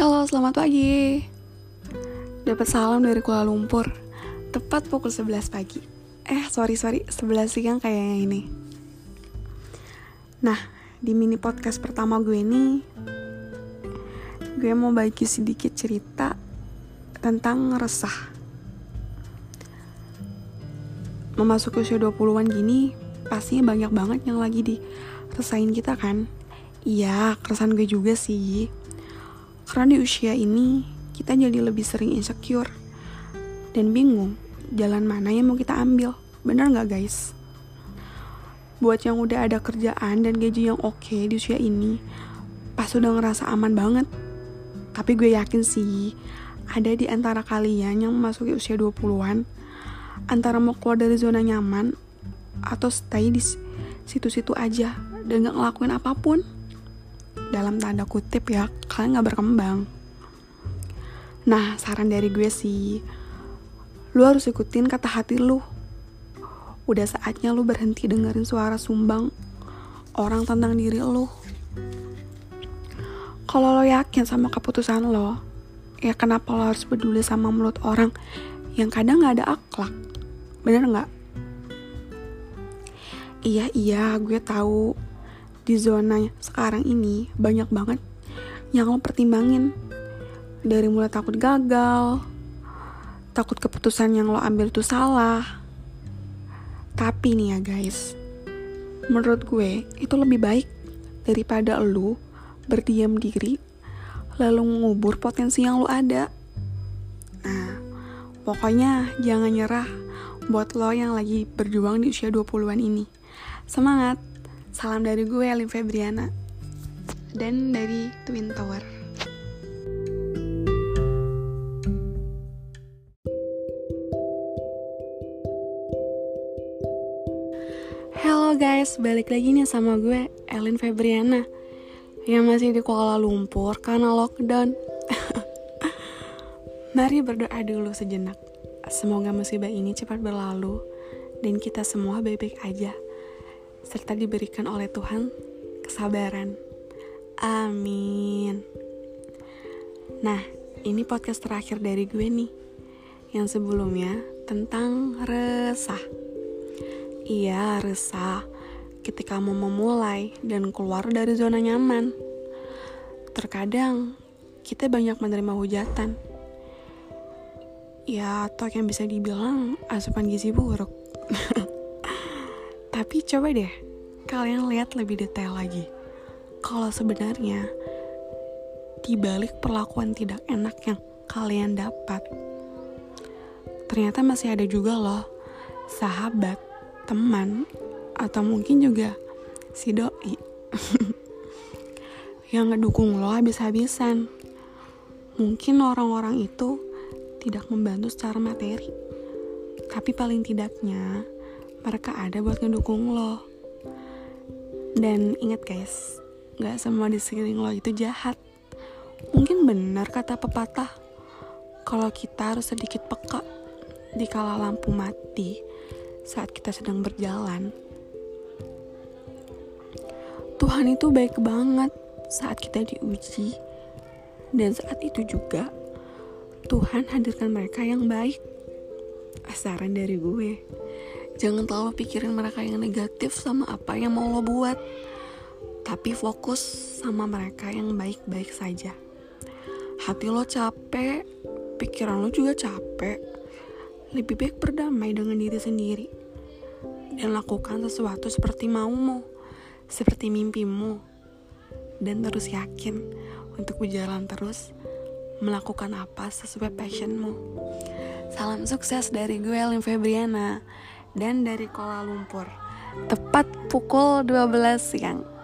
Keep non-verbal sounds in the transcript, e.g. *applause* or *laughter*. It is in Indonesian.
selamat pagi. Dapat salam dari Kuala Lumpur. Tepat pukul 11 pagi. Eh, sorry sorry, 11 siang kayaknya ini. Nah, di mini podcast pertama gue ini gue mau bagi sedikit cerita tentang resah. Memasuki usia 20-an gini, pastinya banyak banget yang lagi diresain kita kan. Iya, keresahan gue juga sih karena di usia ini kita jadi lebih sering insecure dan bingung jalan mana yang mau kita ambil. Bener nggak guys? Buat yang udah ada kerjaan dan gaji yang oke okay di usia ini, pas udah ngerasa aman banget. Tapi gue yakin sih, ada di antara kalian yang memasuki usia 20-an, antara mau keluar dari zona nyaman, atau stay di situ-situ aja, dan gak ngelakuin apa pun dalam tanda kutip ya kalian gak berkembang. Nah saran dari gue sih lu harus ikutin kata hati lu. Udah saatnya lu berhenti dengerin suara sumbang orang tentang diri lu. Kalau lo yakin sama keputusan lo ya kenapa lo harus peduli sama mulut orang yang kadang gak ada akhlak? Bener nggak iya iya gue tahu di zona sekarang ini banyak banget yang lo pertimbangin. Dari mulai takut gagal takut keputusan yang lo ambil tuh salah. Tapi nih ya guys menurut gue itu lebih baik daripada lo berdiam diri lalu mengubur potensi yang lo ada. Nah pokoknya jangan nyerah buat lo yang lagi berjuang di usia 20-an ini. Semangat Salam dari gue, Elin Febriana. Dan dari Twin Tower. Halo guys, balik lagi nih sama gue, Elin Febriana. Yang masih di Kuala Lumpur karena lockdown. *laughs* Mari berdoa dulu sejenak. Semoga musibah ini cepat berlalu dan kita semua baik-baik aja serta diberikan oleh Tuhan kesabaran. Amin. Nah, ini podcast terakhir dari gue nih. Yang sebelumnya tentang resah. Iya, resah ketika mau memulai dan keluar dari zona nyaman. Terkadang kita banyak menerima hujatan. Ya, atau yang bisa dibilang asupan gizi buruk. *laughs* Tapi coba deh, kalian lihat lebih detail lagi. Kalau sebenarnya di balik perlakuan tidak enak yang kalian dapat, ternyata masih ada juga loh sahabat, teman, atau mungkin juga si doi *laughs* yang ngedukung lo habis-habisan. Mungkin orang-orang itu tidak membantu secara materi, tapi paling tidaknya mereka ada buat ngedukung lo. Dan ingat guys, gak semua di sekeliling lo itu jahat. Mungkin benar kata pepatah, kalau kita harus sedikit peka di kala lampu mati saat kita sedang berjalan. Tuhan itu baik banget saat kita diuji, dan saat itu juga Tuhan hadirkan mereka yang baik. Saran dari gue Jangan terlalu pikirin mereka yang negatif sama apa yang mau lo buat. Tapi fokus sama mereka yang baik-baik saja. Hati lo capek, pikiran lo juga capek. Lebih baik berdamai dengan diri sendiri. Dan lakukan sesuatu seperti maumu, seperti mimpimu. Dan terus yakin untuk berjalan terus melakukan apa sesuai passionmu. Salam sukses dari gue, Elin Febriana dan dari Kuala Lumpur. Tepat pukul 12 siang.